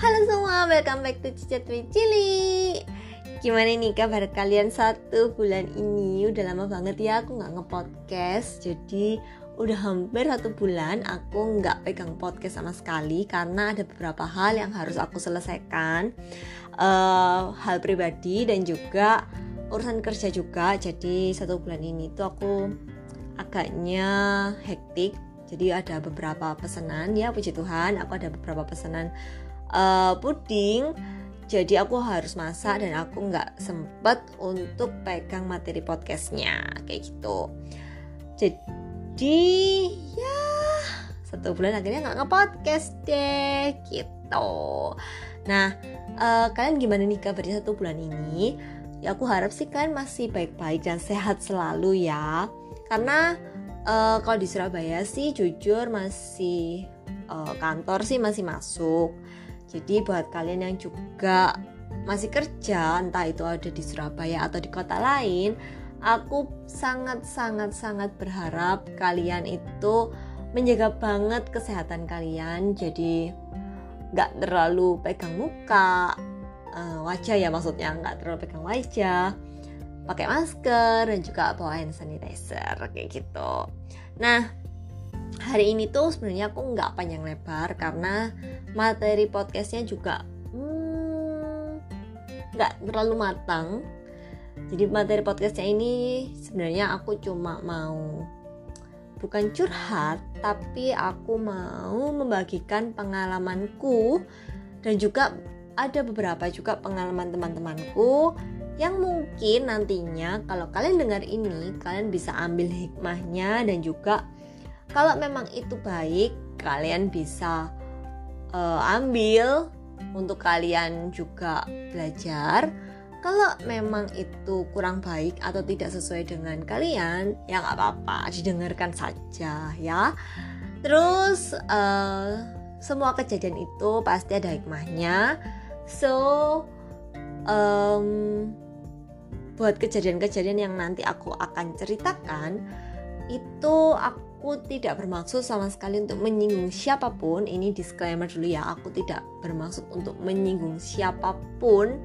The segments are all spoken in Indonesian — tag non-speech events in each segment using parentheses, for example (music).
Halo semua, welcome back to Cicat Cili Gimana nih kabar kalian satu bulan ini? Udah lama banget ya aku gak nge-podcast. Jadi udah hampir satu bulan aku nggak pegang podcast sama sekali Karena ada beberapa hal yang harus aku selesaikan. Uh, Hal pribadi dan juga urusan kerja juga. Jadi satu bulan ini tuh aku agaknya hektik. Jadi ada beberapa pesanan. Ya puji Tuhan aku ada beberapa pesanan uh, puding. Jadi aku harus masak dan aku nggak sempet untuk pegang materi podcastnya. Kayak gitu. Jadi ya satu bulan akhirnya nggak nge-podcast deh gitu. Nah uh, kalian gimana nih kabarnya satu bulan ini? Ya aku harap sih kalian masih baik-baik dan sehat selalu ya. Karena uh, kalau di Surabaya sih jujur masih uh, kantor sih masih masuk jadi buat kalian yang juga masih kerja entah itu ada di Surabaya atau di kota lain aku sangat sangat sangat berharap kalian itu menjaga banget kesehatan kalian jadi nggak terlalu pegang muka uh, wajah ya maksudnya nggak terlalu pegang wajah pakai masker dan juga bawa hand sanitizer kayak gitu. Nah, hari ini tuh sebenarnya aku nggak panjang lebar karena materi podcastnya juga hmm, nggak hmm, terlalu matang. Jadi materi podcastnya ini sebenarnya aku cuma mau bukan curhat, tapi aku mau membagikan pengalamanku dan juga ada beberapa juga pengalaman teman-temanku yang mungkin nantinya kalau kalian dengar ini kalian bisa ambil hikmahnya dan juga kalau memang itu baik kalian bisa uh, ambil untuk kalian juga belajar. Kalau memang itu kurang baik atau tidak sesuai dengan kalian ya nggak apa-apa didengarkan saja ya. Terus uh, semua kejadian itu pasti ada hikmahnya. So um, buat kejadian-kejadian yang nanti aku akan ceritakan itu aku tidak bermaksud sama sekali untuk menyinggung siapa pun ini disclaimer dulu ya aku tidak bermaksud untuk menyinggung siapa pun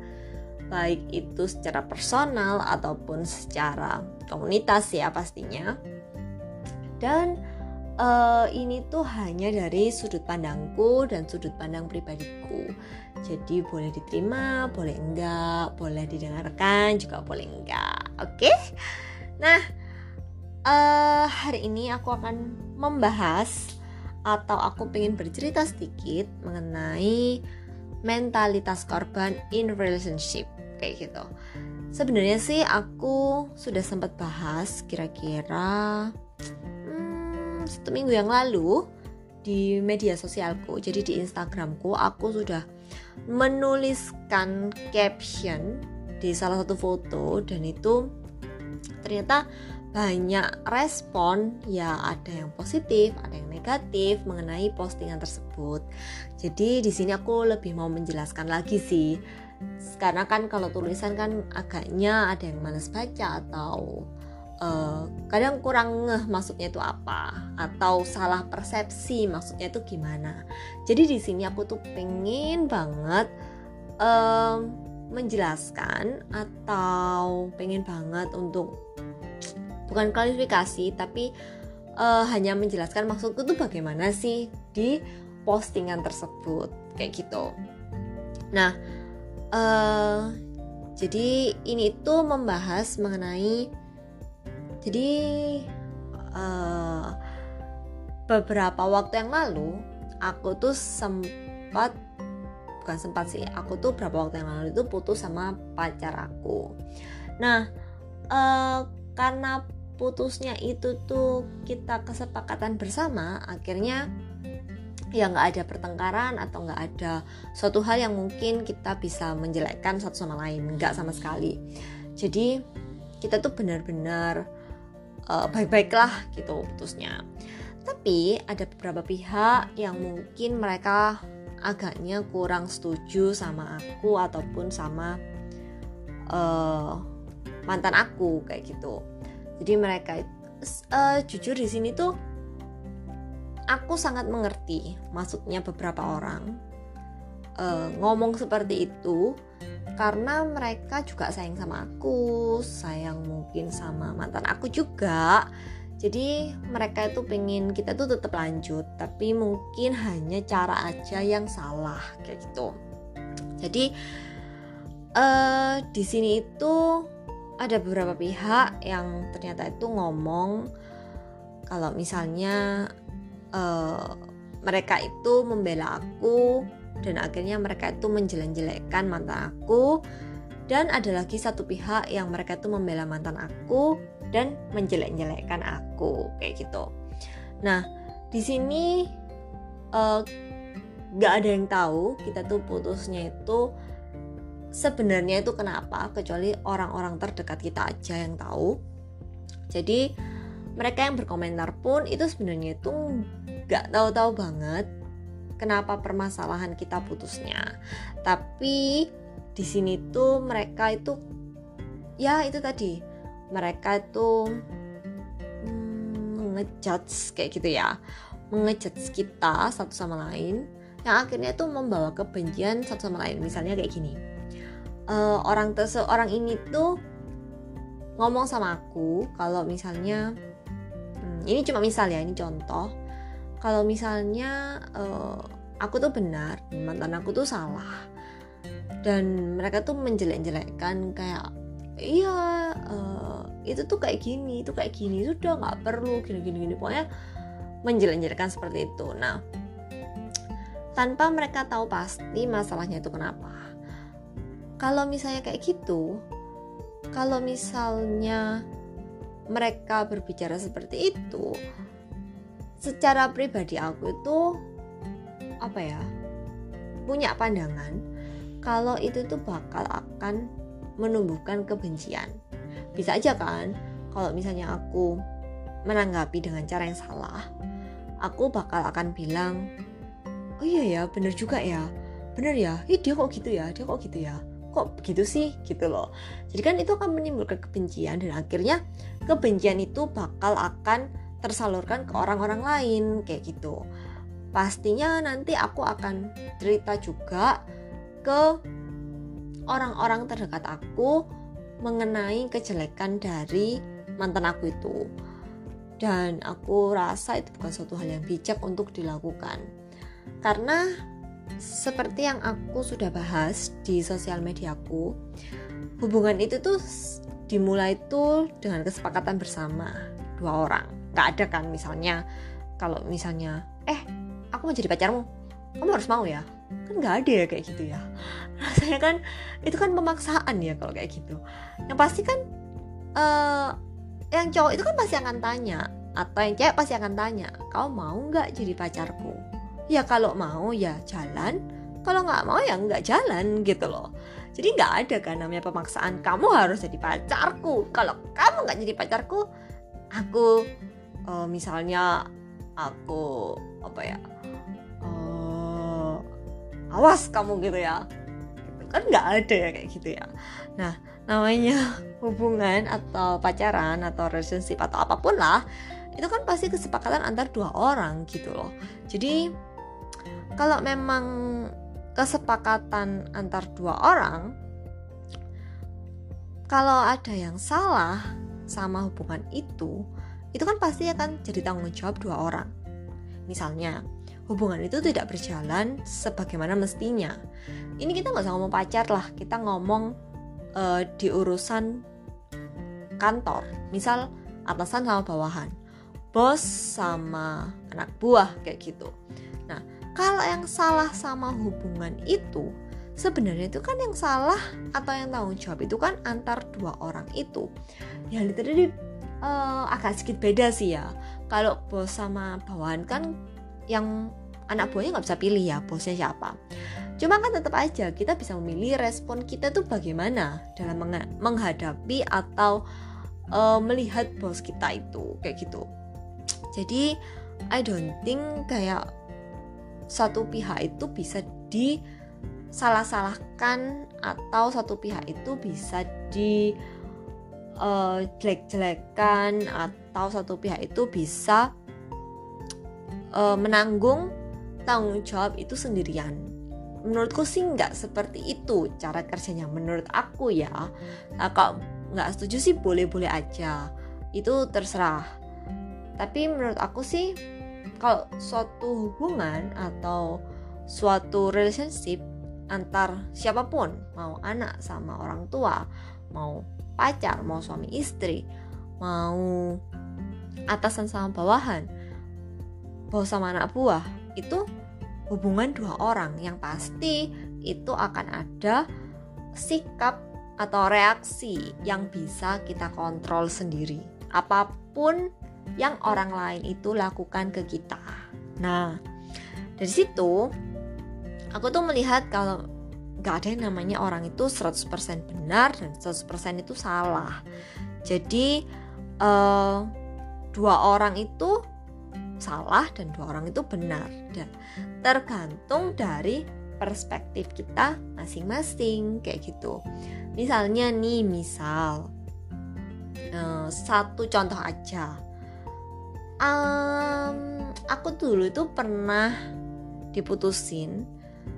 baik itu secara personal ataupun secara komunitas ya pastinya dan uh, ini tuh hanya dari sudut pandangku dan sudut pandang pribadiku. Jadi boleh diterima, boleh enggak, boleh didengarkan, juga boleh enggak. Oke? Okay? Nah, uh, hari ini aku akan membahas atau aku pengen bercerita sedikit mengenai mentalitas korban in relationship kayak gitu. Sebenarnya sih aku sudah sempat bahas kira-kira satu minggu yang lalu di media sosialku jadi di Instagramku aku sudah menuliskan caption di salah satu foto dan itu ternyata banyak respon ya ada yang positif ada yang negatif mengenai postingan tersebut jadi di sini aku lebih mau menjelaskan lagi sih karena kan kalau tulisan kan agaknya ada yang males baca atau uh, kadang kurang ngeh maksudnya itu apa atau salah persepsi maksudnya itu gimana. Jadi di sini aku tuh pengen banget um, menjelaskan atau pengen banget untuk bukan klarifikasi tapi uh, hanya menjelaskan maksudku tuh bagaimana sih di postingan tersebut kayak gitu. Nah, uh, jadi ini tuh membahas mengenai jadi uh, beberapa waktu yang lalu aku tuh sempat bukan sempat sih aku tuh beberapa waktu yang lalu itu putus sama pacar aku nah uh, karena putusnya itu tuh kita kesepakatan bersama akhirnya ya nggak ada pertengkaran atau nggak ada suatu hal yang mungkin kita bisa menjelekkan satu sama lain nggak sama sekali. Jadi kita tuh benar-benar uh, baik-baiklah gitu putusnya. Tapi ada beberapa pihak yang mungkin mereka agaknya kurang setuju sama aku ataupun sama uh, mantan aku kayak gitu jadi mereka uh, jujur di sini tuh aku sangat mengerti maksudnya beberapa orang uh, ngomong seperti itu karena mereka juga sayang sama aku, sayang mungkin sama mantan aku juga. Jadi mereka itu pengen kita tuh tetap lanjut, tapi mungkin hanya cara aja yang salah kayak gitu. Jadi uh, di sini itu ada beberapa pihak yang ternyata itu ngomong kalau misalnya uh, mereka itu membela aku dan akhirnya mereka itu menjelek-jelekkan mantan aku dan ada lagi satu pihak yang mereka itu membela mantan aku dan menjelek-jelekkan aku kayak gitu. Nah di sini uh, gak ada yang tahu kita tuh putusnya itu sebenarnya itu kenapa kecuali orang-orang terdekat kita aja yang tahu. Jadi mereka yang berkomentar pun itu sebenarnya itu gak tahu-tahu banget kenapa permasalahan kita putusnya. Tapi di sini tuh mereka itu ya itu tadi mereka itu hmm, ngejudge kayak gitu ya mengejudge kita satu sama lain yang akhirnya itu membawa kebencian satu sama lain misalnya kayak gini uh, orang terse orang ini tuh ngomong sama aku kalau misalnya hmm, ini cuma misal ya ini contoh. Kalau misalnya uh, aku tuh benar mantan aku tuh salah dan mereka tuh menjelek-jelekkan kayak iya uh, itu tuh kayak gini itu kayak gini sudah nggak perlu gini gini gini. Pokoknya menjelek-jelekkan seperti itu. Nah tanpa mereka tahu pasti masalahnya itu kenapa kalau misalnya kayak gitu kalau misalnya mereka berbicara seperti itu secara pribadi aku itu apa ya punya pandangan kalau itu tuh bakal akan menumbuhkan kebencian. Bisa aja kan kalau misalnya aku menanggapi dengan cara yang salah aku bakal akan bilang oh iya ya bener juga ya bener ya Ih, dia kok gitu ya dia kok gitu ya kok begitu sih gitu loh jadi kan itu akan menimbulkan kebencian dan akhirnya kebencian itu bakal akan tersalurkan ke orang-orang lain kayak gitu. Pastinya nanti aku akan cerita juga ke orang-orang terdekat aku mengenai kejelekan dari mantan aku itu. Dan aku rasa itu bukan suatu hal yang bijak untuk dilakukan. Karena seperti yang aku sudah bahas di sosial mediaku, hubungan itu tuh dimulai tuh dengan kesepakatan bersama dua orang. Nggak ada kan misalnya kalau misalnya eh aku mau jadi pacarmu kamu harus mau ya? Kan nggak ada ya kayak gitu ya. (laughs) Rasanya kan itu kan pemaksaan ya kalau kayak gitu. Yang pasti kan uh, yang cowok itu kan pasti akan tanya atau yang cewek pasti akan tanya kau mau nggak jadi pacarku ya kalau mau ya jalan. Kalau nggak mau ya nggak jalan gitu loh. Jadi nggak ada kan namanya pemaksaan kamu harus jadi pacarku. Kalau kamu nggak jadi pacarku aku uh, misalnya aku apa ya uh, awas kamu gitu ya. Gitu kan nggak ada ya kayak gitu ya. Nah namanya (laughs) hubungan atau pacaran atau relationship atau apa pun lah itu kan pasti kesepakatan antar dua orang gitu loh. Jadi kalau memang kesepakatan antar dua orang kalau ada yang salah sama hubungan itu itu kan pasti akan jadi tanggung jawab dua orang. Misalnya, hubungan itu tidak berjalan sebagaimana mestinya. Ini kita nggak usah ngomong pacar lah, kita ngomong uh, di urusan kantor. Misal atasan sama bawahan, bos sama anak buah kayak gitu. Kalau yang salah sama hubungan itu, sebenarnya itu kan yang salah atau yang tanggung jawab itu kan antar dua orang itu. Ya literally uh, agak sedikit beda sih ya. Kalau bos sama bawahan kan yang anak buahnya nggak bisa pilih ya bosnya siapa. Cuma kan tetap aja kita bisa memilih respon kita tuh bagaimana dalam menghadapi atau uh, melihat bos kita itu kayak gitu. Jadi I don't think kayak satu pihak itu bisa di salah-salahkan atau satu pihak itu bisa di uh, jelek-jelekan atau satu pihak itu bisa uh, menanggung tanggung jawab itu sendirian. Menurutku sih nggak seperti itu cara kerjanya menurut aku ya. Nah, kalau nggak setuju sih boleh-boleh aja. Itu terserah. Tapi menurut aku sih kalau suatu hubungan atau suatu relationship antar siapa pun mau anak sama orang tua mau pacar mau suami istri mau atasan sama bawahan bos sama anak buah itu hubungan dua orang. Yang pasti itu akan ada sikap atau reaksi yang bisa kita kontrol sendiri. Apa pun yang orang lain itu lakukan ke kita. Nah dari situ aku tuh melihat kalau gak ada yang namanya orang itu 100% benar dan 100% itu salah. Jadi uh, dua orang itu salah dan dua orang itu benar. Dan tergantung dari perspektif kita masing-masing kayak gitu. Misalnya nih misal uh, satu contoh aja um, aku dulu itu pernah diputusin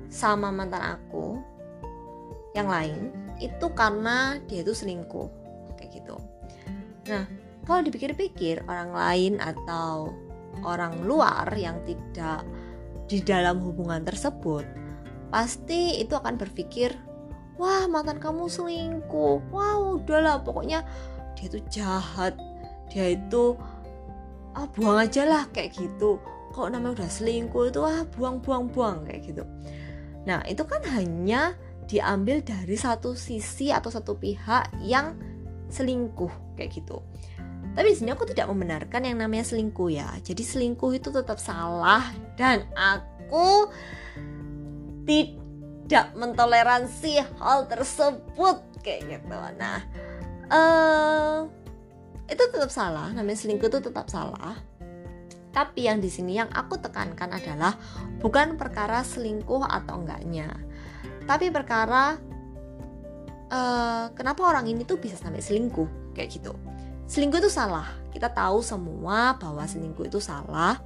sama mantan aku yang lain itu karena dia itu selingkuh kayak gitu. Nah kalau dipikir-pikir orang lain atau orang luar yang tidak di dalam hubungan tersebut pasti itu akan berpikir wah mantan kamu selingkuh. Wow udahlah pokoknya dia itu jahat. Dia itu ah buang aja lah kayak gitu kok namanya udah selingkuh itu ah buang buang buang kayak gitu nah itu kan hanya diambil dari satu sisi atau satu pihak yang selingkuh kayak gitu tapi di sini aku tidak membenarkan yang namanya selingkuh ya. Jadi selingkuh itu tetap salah dan aku tidak mentoleransi hal tersebut kayak gitu. Nah, uh, itu tetap salah. Namanya selingkuh itu tetap salah. Tapi yang di sini yang aku tekankan adalah bukan perkara selingkuh atau enggaknya, tapi perkara uh, kenapa orang ini tuh bisa sampai selingkuh kayak gitu selingkuh itu salah. Kita tahu semua bahwa selingkuh itu salah.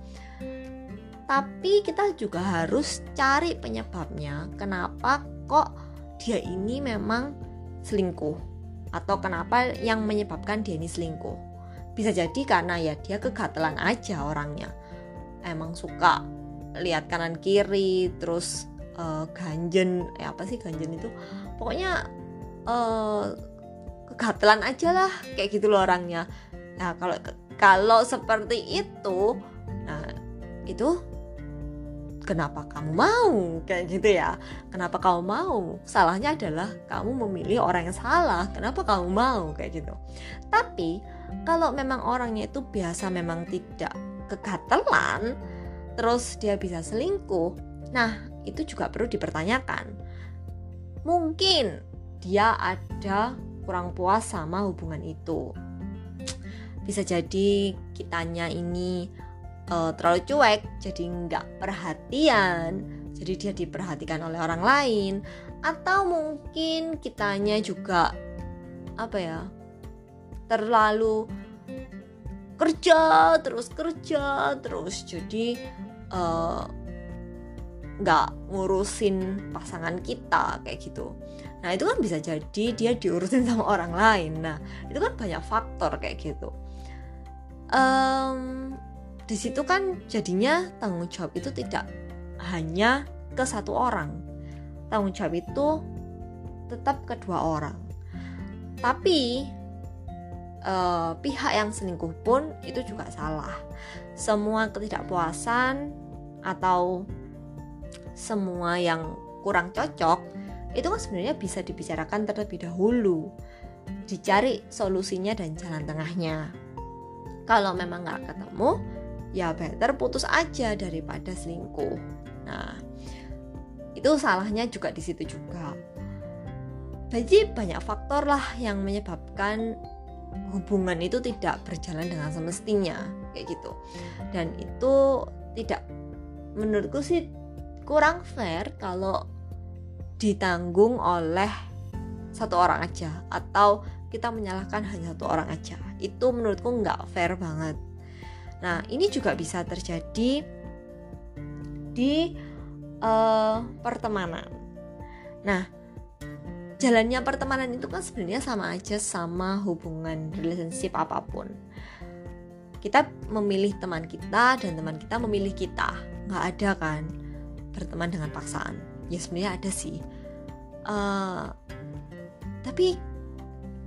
Tapi kita juga harus cari penyebabnya. Kenapa kok dia ini memang selingkuh? Atau kenapa yang menyebabkan dia ini selingkuh? Bisa jadi karena ya dia kegatelan aja orangnya. Emang suka lihat kanan kiri, terus uh, ganjen, eh apa sih ganjen itu? Pokoknya uh, kegatelan aja lah kayak gitu loh orangnya nah kalau kalau seperti itu nah itu kenapa kamu mau? Kayak gitu ya. Kenapa kamu mau? Salahnya adalah kamu memilih orang yang salah. Kenapa kamu mau? Kayak gitu. Tapi kalau memang orangnya itu biasa memang tidak kegatelan terus dia bisa selingkuh nah itu juga perlu dipertanyakan. Mungkin dia ada kurang puas sama hubungan itu. Bisa jadi kitanya ini uh, terlalu cuek, jadi nggak perhatian, jadi dia diperhatikan oleh orang lain, atau mungkin kitanya juga apa ya terlalu kerja terus kerja terus jadi uh, nggak ngurusin pasangan kita kayak gitu Nah itu kan bisa jadi dia diurusin (laughs) sama orang lain. Nah itu kan banyak faktor kayak gitu. Um, di situ kan jadinya tanggung jawab itu tidak hanya ke satu orang. Tanggung jawab itu tetap kedua orang. Tapi uh, pihak yang selingkuh pun itu juga salah. Semua ketidakpuasan atau semua yang kurang cocok itu kan sebenarnya bisa dibicarakan terlebih dahulu dicari solusinya dan jalan tengahnya kalau memang nggak ketemu ya better putus aja daripada selingkuh. Nah itu salahnya juga di situ juga. Jadi banyak faktor lah yang menyebabkan hubungan itu tidak berjalan dengan semestinya kayak gitu. Dan itu tidak menurutku sih kurang fair kalau ditanggung oleh satu orang aja atau kita menyalahkan hanya satu orang aja. Itu menurutku nggak fair banget nah ini juga bisa terjadi di uh, pertemanan. Nah, jalannya pertemanan itu kan sebenarnya sama aja sama hubungan relationship apa pun. Kita memilih teman kita dan teman kita memilih kita. Nggak ada kan berteman dengan paksaan. Ya sebenarnya ada sih. Uh, tapi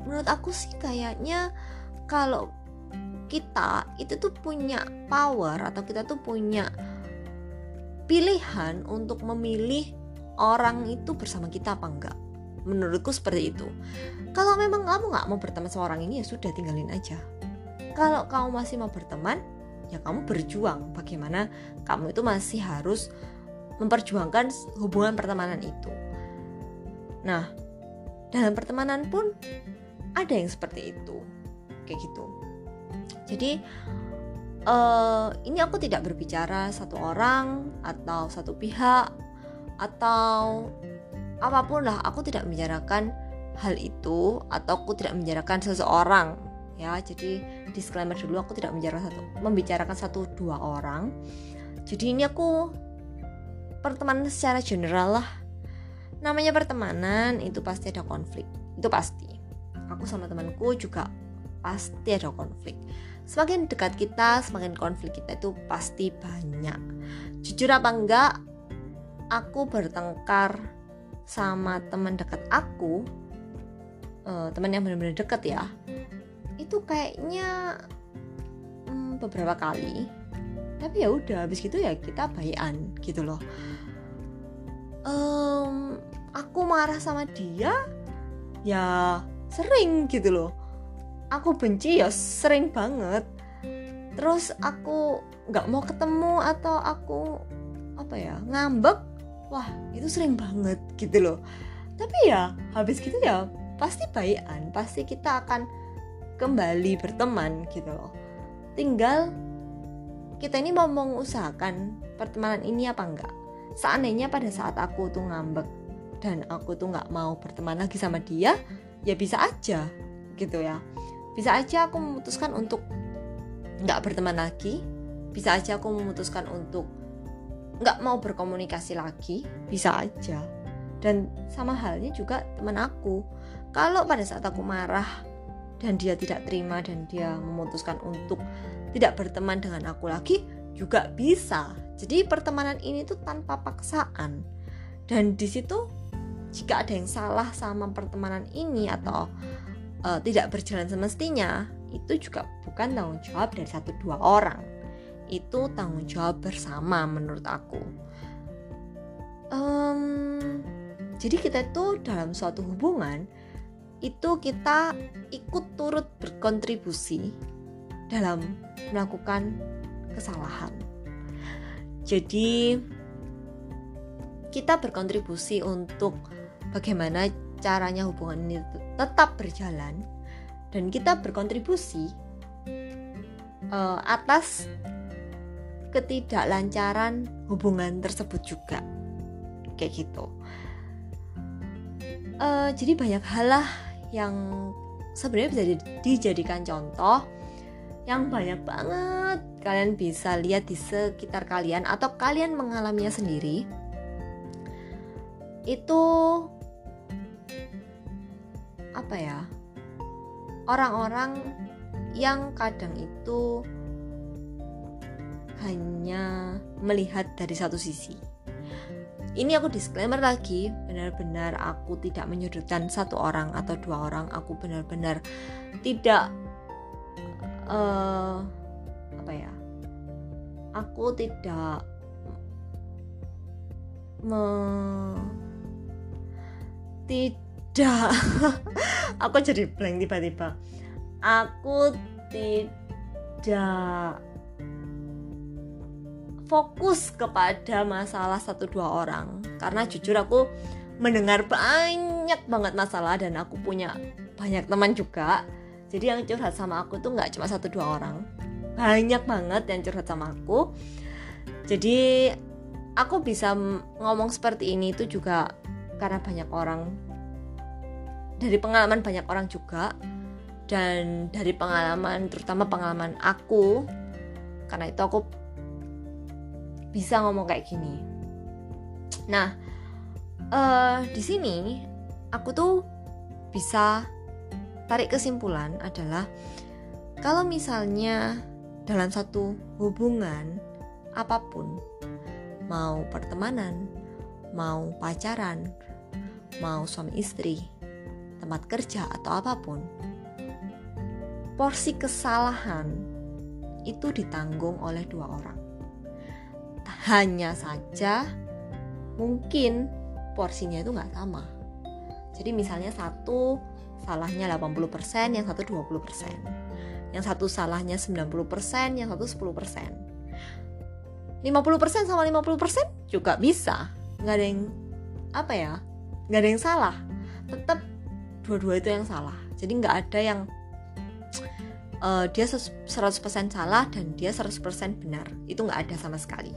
menurut aku sih kayaknya kalau kita itu tuh punya power atau kita tuh punya pilihan untuk memilih orang itu bersama kita apa enggak. Menurutku seperti itu. Kalau memang kamu nggak mau berteman sama orang ini ya sudah tinggalin aja. Kalau kamu masih mau berteman ya kamu berjuang. Bagaimana kamu itu masih harus memperjuangkan hubungan pertemanan itu. Nah dalam pertemanan pun ada yang seperti itu. Kayak gitu jadi uh, ini aku tidak berbicara satu orang atau satu pihak atau apa pun lah aku tidak membicarakan hal itu atau aku tidak membicarakan seseorang ya. Jadi disclaimer dulu aku tidak membicarakan satu membicarakan satu dua orang. Jadi ini aku pertemanan secara general lah. Namanya pertemanan itu pasti ada konflik itu pasti. Aku sama temanku juga pasti ada konflik. Semakin dekat kita semakin konflik kita itu pasti banyak. Jujur apa enggak aku bertengkar sama teman dekat aku uh, teman yang benar-benar dekat ya itu kayaknya hmm, beberapa kali. Tapi ya udah habis gitu ya kita bayan gitu loh. Um, aku marah sama dia ya sering gitu loh aku benci ya sering banget. Terus aku nggak mau ketemu atau aku apa ya ngambek wah itu sering banget gitu loh. Tapi ya habis gitu ya pasti bayian pasti kita akan kembali berteman gitu loh. Tinggal kita ini mau mengusahakan pertemanan ini apa enggak? Seandainya pada saat aku tuh ngambek dan aku tuh nggak mau berteman lagi sama dia ya bisa aja gitu ya bisa aja aku memutuskan untuk nggak berteman lagi. Bisa aja aku memutuskan untuk nggak mau berkomunikasi lagi. Bisa aja. Dan sama halnya juga teman aku. Kalau pada saat aku marah dan dia tidak terima dan dia memutuskan untuk tidak berteman dengan aku lagi juga bisa. Jadi pertemanan ini tuh tanpa paksaan. Dan di situ jika ada yang salah sama pertemanan ini atau uh, tidak berjalan semestinya itu juga bukan tanggung jawab dari satu dua orang. Itu tanggung jawab bersama menurut aku. Um, jadi kita itu dalam suatu hubungan itu kita ikut turut berkontribusi dalam melakukan kesalahan. Jadi kita berkontribusi untuk bagaimana caranya hubungan ini tetap berjalan dan kita berkontribusi uh, atas ketidaklancaran hubungan tersebut juga. Kayak gitu. Uh, jadi banyak hal lah yang sebenarnya bisa dijadikan contoh yang banyak banget kalian bisa lihat di sekitar kalian atau kalian mengalaminya sendiri. Itu apa ya orang-orang yang kadang itu hanya melihat dari satu sisi. Ini aku disclaimer lagi, benar-benar aku tidak menyudutkan satu orang atau dua orang. Aku benar-benar tidak uh, apa ya? Aku tidak me tidak (laughs) aku jadi blank tiba-tiba. Aku tidak fokus kepada masalah satu dua orang. Karena jujur aku mendengar banyak banget masalah dan aku punya banyak teman juga. Jadi yang curhat sama aku tuh nggak cuma satu dua orang. Banyak banget yang curhat sama aku. Jadi aku bisa ngomong seperti ini itu juga karena banyak orang dari pengalaman banyak orang juga. Dan dari pengalaman terutama pengalaman aku karena itu aku bisa ngomong kayak gini. Nah uh, di sini aku tuh bisa tarik kesimpulan adalah kalau misalnya dalam satu hubungan apa pun mau pertemanan mau pacaran mau suami istri tempat kerja atau apa pun porsi kesalahan itu ditanggung oleh dua orang hanya saja mungkin porsinya itu nggak sama jadi misalnya satu salahnya 80%, yang satu 20%. Yang satu salahnya 90%, yang satu 10%. 50% sama 50% juga bisa. Nggak ada yang apa ya? Nggak ada yang salah. Tetap dua-dua itu yang salah. Jadi nggak ada yang uh, dia 100% salah dan dia 100% benar. Itu nggak ada sama sekali.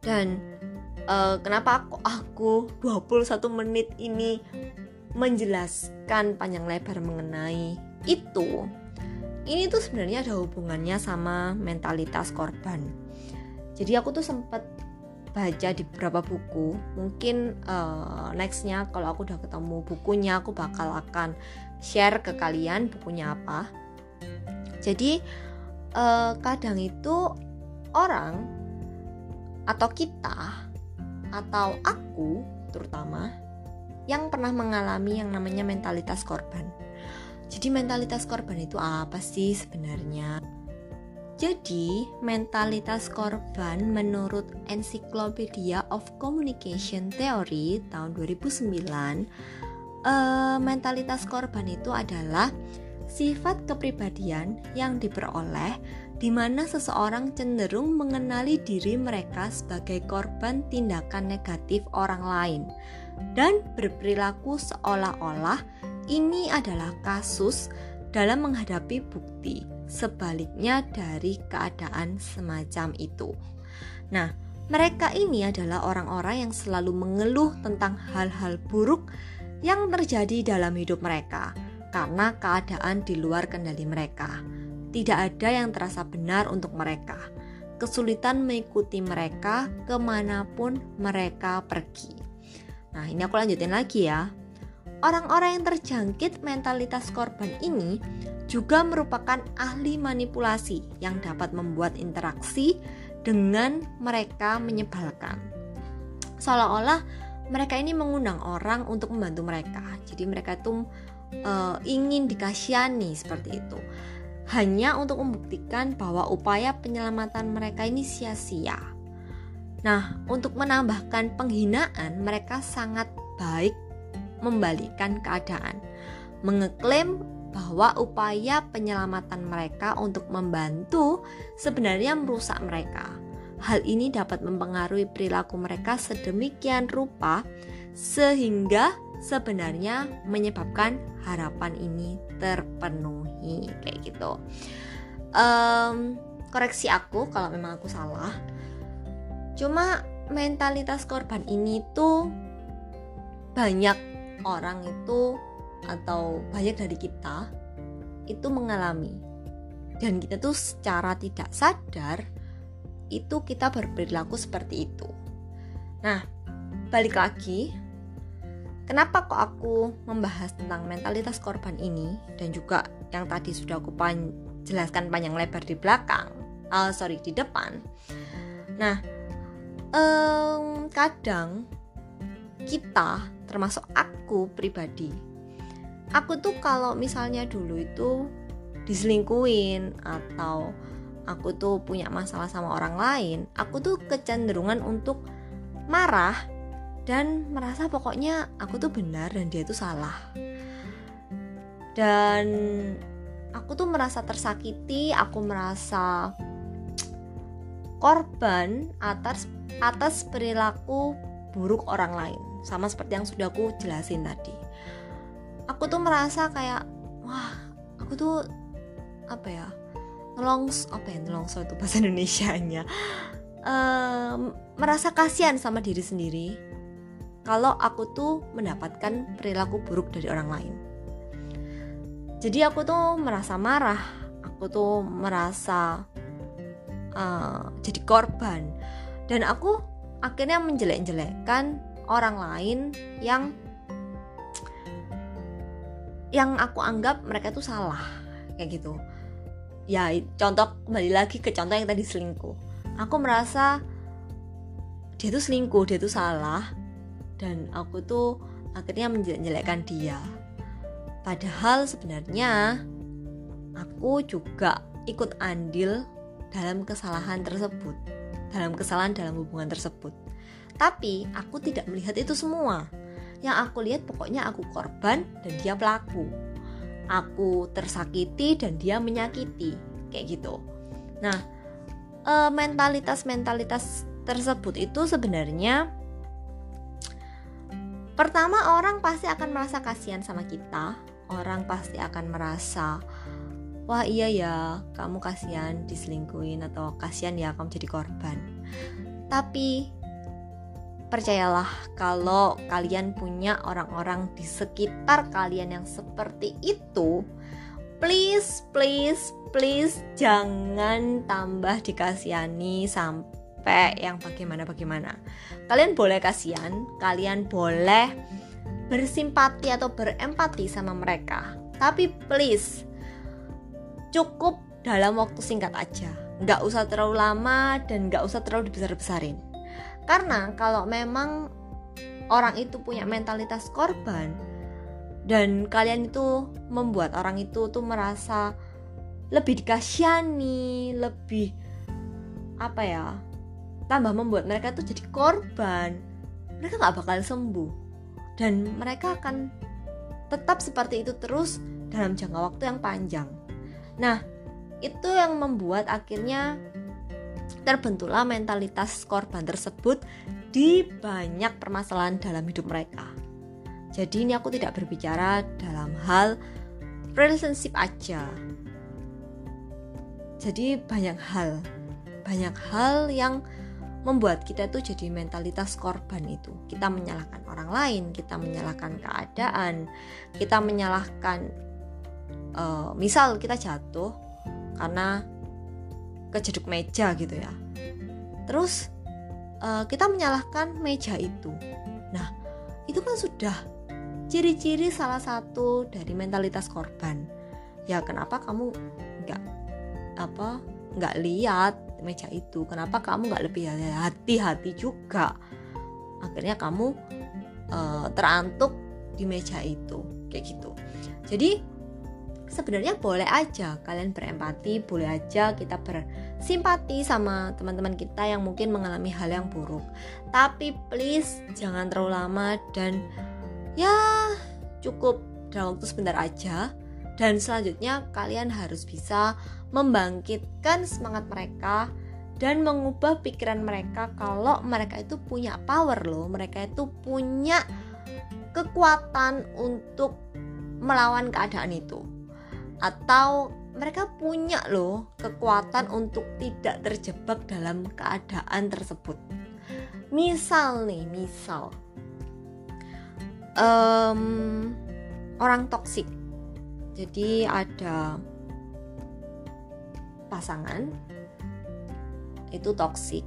Dan uh, kenapa aku aku 21 menit ini menjelaskan panjang lebar mengenai itu ini tuh sebenarnya ada hubungannya sama mentalitas korban jadi aku tuh sempat baca di beberapa buku mungkin uh, nextnya kalau aku udah ketemu bukunya aku bakal akan share ke kalian bukunya apa jadi uh, kadang itu orang atau kita atau aku terutama yang pernah mengalami yang namanya mentalitas korban. Jadi mentalitas korban itu apa sih sebenarnya? Jadi, mentalitas korban menurut Encyclopedia of Communication Theory tahun 2009, eh, mentalitas korban itu adalah sifat kepribadian yang diperoleh di mana seseorang cenderung mengenali diri mereka sebagai korban tindakan negatif orang lain dan berperilaku seolah-olah ini adalah kasus dalam menghadapi bukti sebaliknya dari keadaan semacam itu. Nah, mereka ini adalah orang-orang yang selalu mengeluh tentang hal-hal buruk yang terjadi dalam hidup mereka karena keadaan di luar kendali mereka. Tidak ada yang terasa benar untuk mereka. Kesulitan mengikuti mereka ke mana pun mereka pergi. Nah, ini aku lanjutin lagi ya. Orang-orang yang terjangkit mentalitas korban ini juga merupakan ahli manipulasi yang dapat membuat interaksi dengan mereka menyebalkan. Seolah-olah mereka ini mengundang orang untuk membantu mereka. Jadi mereka itu uh, ingin dikasihani seperti itu. Hanya untuk membuktikan bahwa upaya penyelamatan mereka ini sia-sia. Nah, untuk menambahkan penghinaan, mereka sangat baik membalikan keadaan, mengeklaim bahwa upaya penyelamatan mereka untuk membantu sebenarnya merusak mereka. Hal ini dapat mempengaruhi perilaku mereka sedemikian rupa sehingga sebenarnya menyebabkan harapan ini terpenuhi kayak gitu. Um, koreksi aku kalau memang aku salah cuma mentalitas korban ini tuh banyak orang itu atau banyak dari kita itu mengalami. Dan kita tuh secara tidak sadar itu kita berperilaku seperti itu. Nah balik lagi kenapa kok aku membahas tentang mentalitas korban ini dan juga yang tadi sudah aku pan jelaskan panjang lebar di belakang uh, sorry di depan. Nah um, kadang kita termasuk aku pribadi. Aku tuh kalau misalnya dulu itu diselingkuin atau aku tuh punya masalah sama orang lain aku tuh kecenderungan untuk marah dan merasa pokoknya aku tuh benar dan dia tuh salah. Dan aku tuh merasa tersakiti aku merasa korban atas atas perilaku buruk orang lain. Sama seperti yang sudah aku jelasin tadi. Aku tuh merasa kayak wah aku tuh apa ya nelongs apa ya nelongso itu bahasa (laughs) Indonesia nya merasa kasihan sama diri sendiri kalau aku tuh mendapatkan perilaku buruk dari orang lain. Jadi aku tuh merasa marah aku tuh merasa uh, jadi korban. Dan aku akhirnya menjelek-jelekkan orang lain yang yang aku anggap mereka itu salah kayak gitu. Ya contoh kembali lagi ke contoh yang tadi selingkuh. Aku merasa dia tuh selingkuh dia tuh salah dan aku tuh akhirnya menjelek-jelekkan dia. Padahal sebenarnya aku juga ikut andil dalam kesalahan tersebut dalam kesalahan dalam hubungan tersebut. Tapi aku tidak melihat itu semua. Yang aku lihat pokoknya aku korban dan dia pelaku. Aku tersakiti dan dia menyakiti. Kayak gitu. Nah eh, mentalitas mentalitas tersebut itu sebenarnya pertama orang pasti akan merasa kasihan sama kita. Orang pasti akan merasa wah iya ya kamu kasihan diselingkuin atau kasihan ya kamu jadi korban tapi Percayalah, kalau kalian punya orang-orang di sekitar kalian yang seperti itu, please, please, please jangan tambah dikasihani sampai yang bagaimana-bagaimana. Kalian boleh kasihan, kalian boleh bersimpati atau berempati sama mereka. Tapi please, cukup dalam waktu singkat aja. Nggak usah terlalu lama dan nggak usah terlalu dibesar-besarin karena kalau memang orang itu punya mentalitas korban dan kalian itu membuat orang itu tuh merasa lebih dikasihani, lebih apa ya? Tambah membuat mereka tuh jadi korban. Mereka nggak bakal sembuh dan mereka akan tetap seperti itu terus dalam jangka waktu yang panjang. Nah, itu yang membuat akhirnya terbentuklah mentalitas korban tersebut di banyak permasalahan dalam hidup mereka. Jadi ini aku tidak berbicara dalam hal relationship aja. Jadi banyak hal, banyak hal yang membuat kita itu jadi mentalitas korban itu. Kita menyalahkan orang lain, kita menyalahkan keadaan, kita menyalahkan uh, misal kita jatuh karena kejeduk meja gitu ya. Terus uh, kita menyalahkan meja itu. Nah itu kan sudah ciri-ciri salah satu dari mentalitas korban. Ya kenapa kamu nggak apa nggak lihat meja itu? Kenapa kamu nggak lebih hati-hati juga? Akhirnya kamu uh, terantuk di meja itu kayak gitu. Jadi sebenarnya boleh aja kalian berempati, boleh aja kita bersimpati sama teman-teman kita yang mungkin mengalami hal yang buruk. Tapi please jangan terlalu lama dan ya cukup dalam waktu sebentar aja. Dan selanjutnya kalian harus bisa membangkitkan semangat mereka dan mengubah pikiran mereka kalau mereka itu punya power loh, mereka itu punya kekuatan untuk melawan keadaan itu atau mereka punya loh kekuatan untuk tidak terjebak dalam keadaan tersebut. Misal nih, misal um, orang toksik. Jadi ada pasangan itu toksik.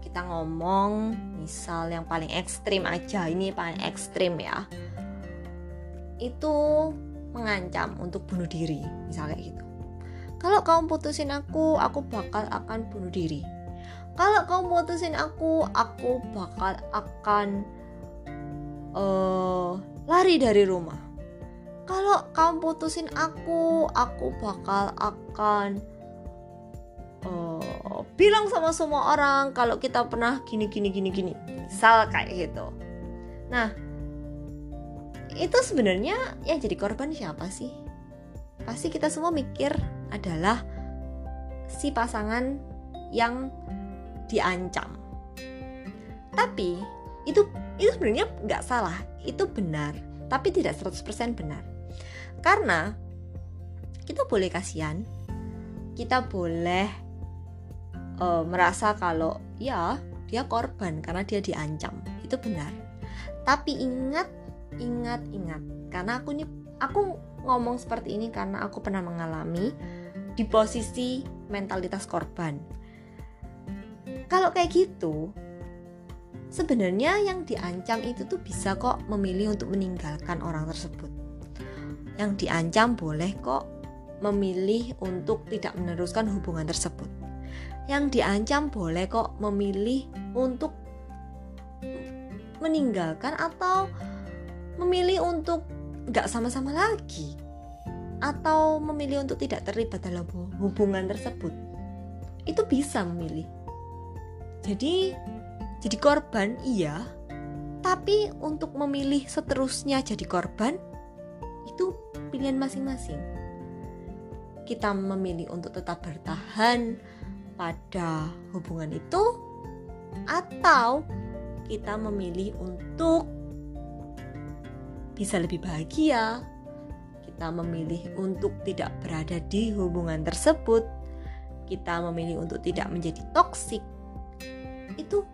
Kita ngomong misal yang paling ekstrim aja, ini paling ekstrim ya. Itu mengancam untuk bunuh diri misalnya gitu. Kalau kamu putusin aku aku bakal akan bunuh diri. Kalau kamu putusin aku aku bakal akan uh, lari dari rumah. Kalau kamu putusin aku aku bakal akan uh, bilang sama semua orang kalau kita pernah gini gini gini gini. Misal kayak gitu. Nah itu sebenarnya yang jadi korban siapa sih? Pasti kita semua mikir adalah si pasangan yang diancam. Tapi itu itu sebenarnya nggak salah, itu benar, tapi tidak 100% benar. Karena kita boleh kasihan, kita boleh uh, merasa kalau ya dia korban karena dia diancam, itu benar. Tapi ingat ingat-ingat. Karena aku ini aku ngomong seperti ini karena aku pernah mengalami di posisi mentalitas korban. Kalau kayak gitu, sebenarnya yang diancam itu tuh bisa kok memilih untuk meninggalkan orang tersebut. Yang diancam boleh kok memilih untuk tidak meneruskan hubungan tersebut. Yang diancam boleh kok memilih untuk meninggalkan atau memilih untuk nggak sama-sama lagi atau memilih untuk tidak terlibat dalam hubungan tersebut itu bisa memilih. Jadi jadi korban iya. Tapi untuk memilih seterusnya jadi korban itu pilihan masing-masing. Kita memilih untuk tetap bertahan pada hubungan itu atau kita memilih untuk bisa lebih bahagia kita memilih untuk tidak berada di hubungan tersebut kita memilih untuk tidak menjadi toksik itu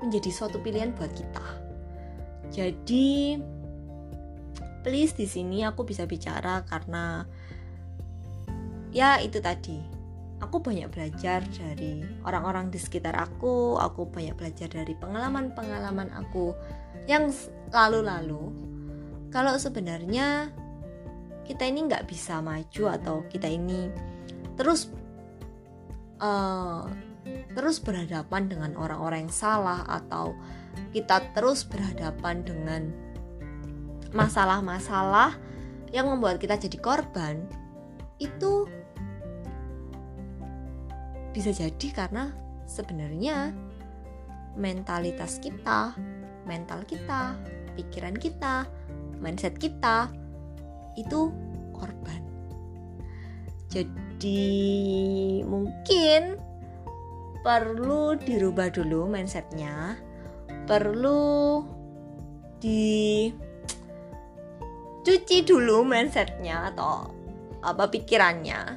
menjadi suatu pilihan buat kita. Jadi please di sini aku bisa bicara karena ya itu tadi. Aku banyak belajar dari orang-orang di sekitar aku, aku banyak belajar dari pengalaman-pengalaman aku yang lalu-lalu. Kalau sebenarnya kita ini nggak bisa maju atau kita ini terus uh, terus berhadapan dengan orang-orang yang salah atau kita terus berhadapan dengan masalah-masalah yang membuat kita jadi korban itu bisa jadi karena sebenarnya mentalitas kita, mental kita, pikiran kita, mindset kita itu korban. Jadi mungkin perlu dirubah dulu mindsetnya perlu di cuci dulu mindsetnya atau apa pikirannya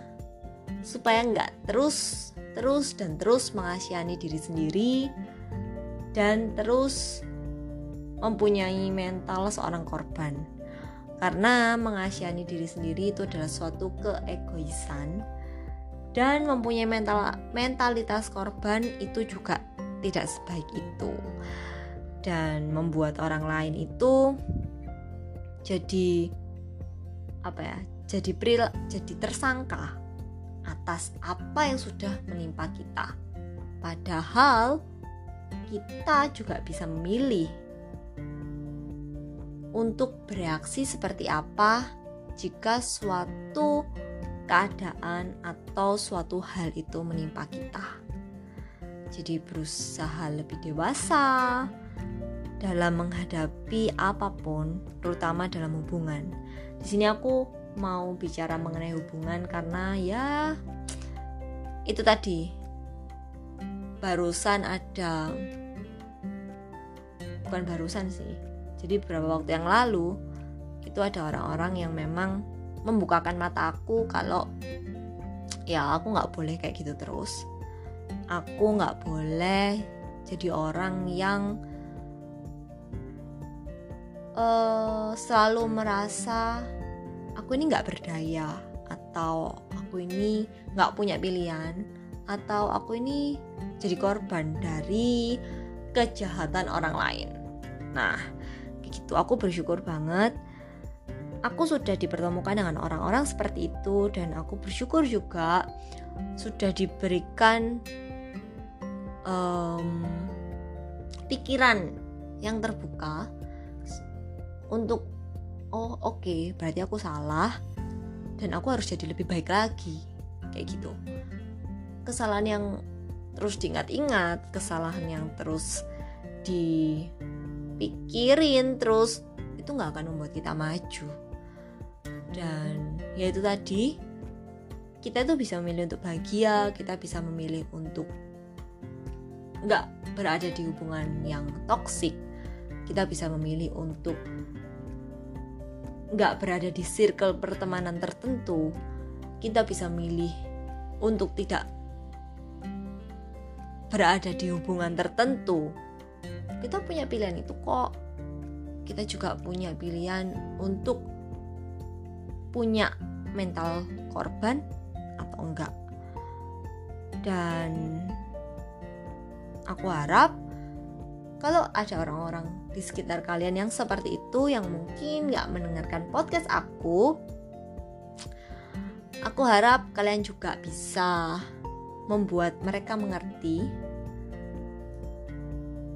supaya nggak terus terus dan terus mengasihani diri sendiri dan terus mempunyai mental seorang korban. Karena mengasihani diri sendiri itu adalah suatu keegoisan. Dan mempunyai mental mentalitas korban itu juga tidak sebaik itu. Dan membuat orang lain itu jadi apa ya jadi pril jadi tersangka atas apa yang sudah menimpa kita. Padahal kita juga bisa memilih untuk bereaksi seperti apa jika suatu keadaan atau suatu hal itu menimpa kita. Jadi berusaha lebih dewasa dalam menghadapi apa pun, terutama dalam hubungan. Di sini aku mau bicara mengenai hubungan karena ya itu tadi barusan ada bukan barusan sih. Jadi beberapa waktu yang lalu itu ada orang-orang yang memang membukakan mata aku kalau ya aku nggak boleh kayak gitu terus aku nggak boleh jadi orang yang uh, selalu merasa aku ini nggak berdaya atau aku ini nggak punya pilihan atau aku ini jadi korban dari kejahatan orang lain. Nah, gitu aku bersyukur banget. Aku sudah dipertemukan dengan orang-orang seperti itu dan aku bersyukur juga sudah diberikan um, pikiran yang terbuka untuk oh oke okay, berarti aku salah dan aku harus jadi lebih baik lagi kayak gitu. Kesalahan yang terus diingat-ingat kesalahan yang terus dipikirin terus itu nggak akan membuat kita maju. Dan ya itu tadi kita tuh bisa memilih untuk bahagia kita bisa memilih untuk nggak berada di hubungan yang toksik kita bisa memilih untuk nggak berada di circle pertemanan tertentu. Kita bisa memilih untuk tidak berada di hubungan tertentu kita punya pilihan itu kok kita juga punya pilihan untuk punya mental korban atau enggak. Dan aku harap kalau ada orang-orang di sekitar kalian yang seperti itu yang mungkin nggak mendengarkan podcast aku aku harap kalian juga bisa membuat mereka mengerti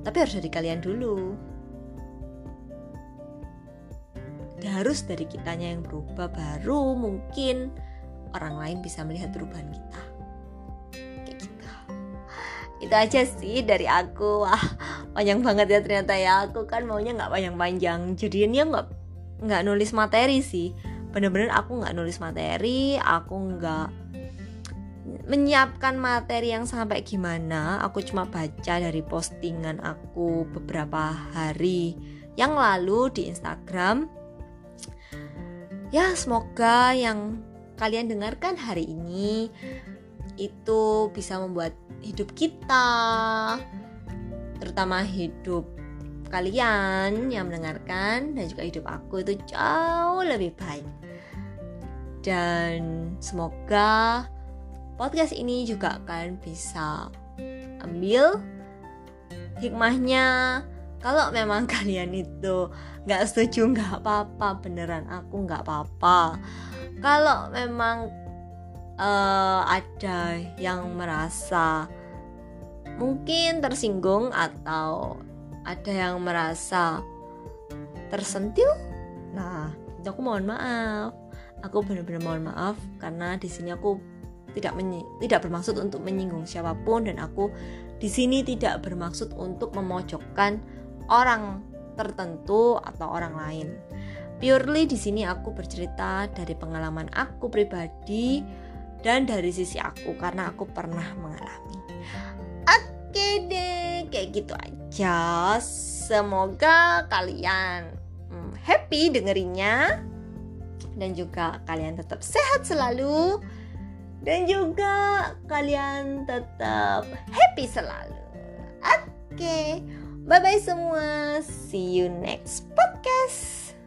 tapi harus dari kalian dulu. Harus dari kitanya yang berubah baru mungkin orang lain bisa melihat perubahan kita. Kayak gitu. Itu aja sih dari aku. Wah panjang banget ya ternyata ya. Aku kan maunya nggak panjang-panjang. Jadi ini nggak nggak nulis materi sih. Bener-bener aku nggak nulis materi aku nggak menyiapkan materi yang sampai gimana aku cuma baca dari postingan aku beberapa hari yang lalu di Instagram. Ya semoga yang kalian dengarkan hari ini itu bisa membuat hidup kita terutama hidup kalian yang mendengarkan dan juga hidup aku itu jauh lebih baik. Dan semoga podcast ini juga kalian bisa ambil hikmahnya. Kalau memang (laughs) kalian itu nggak setuju nggak apa-apa beneran aku nggak apa-apa. Kalau memang uh, ada yang merasa mungkin tersinggung atau ada yang merasa tersentil nah aku mohon maaf. Aku benar-benar mohon maaf karena di sini aku tidak tidak bermaksud untuk menyinggung siapa pun dan aku di sini tidak bermaksud untuk memojokkan orang tertentu atau orang lain. Purely di sini aku bercerita dari pengalaman aku pribadi dan dari sisi aku karena aku pernah mengalami. Oke deh, kayak gitu aja. Semoga kalian hmm, happy dengerinnya dan juga kalian tetap sehat selalu dan juga kalian tetap happy selalu. Oke, okay. bye bye semua. See you next podcast.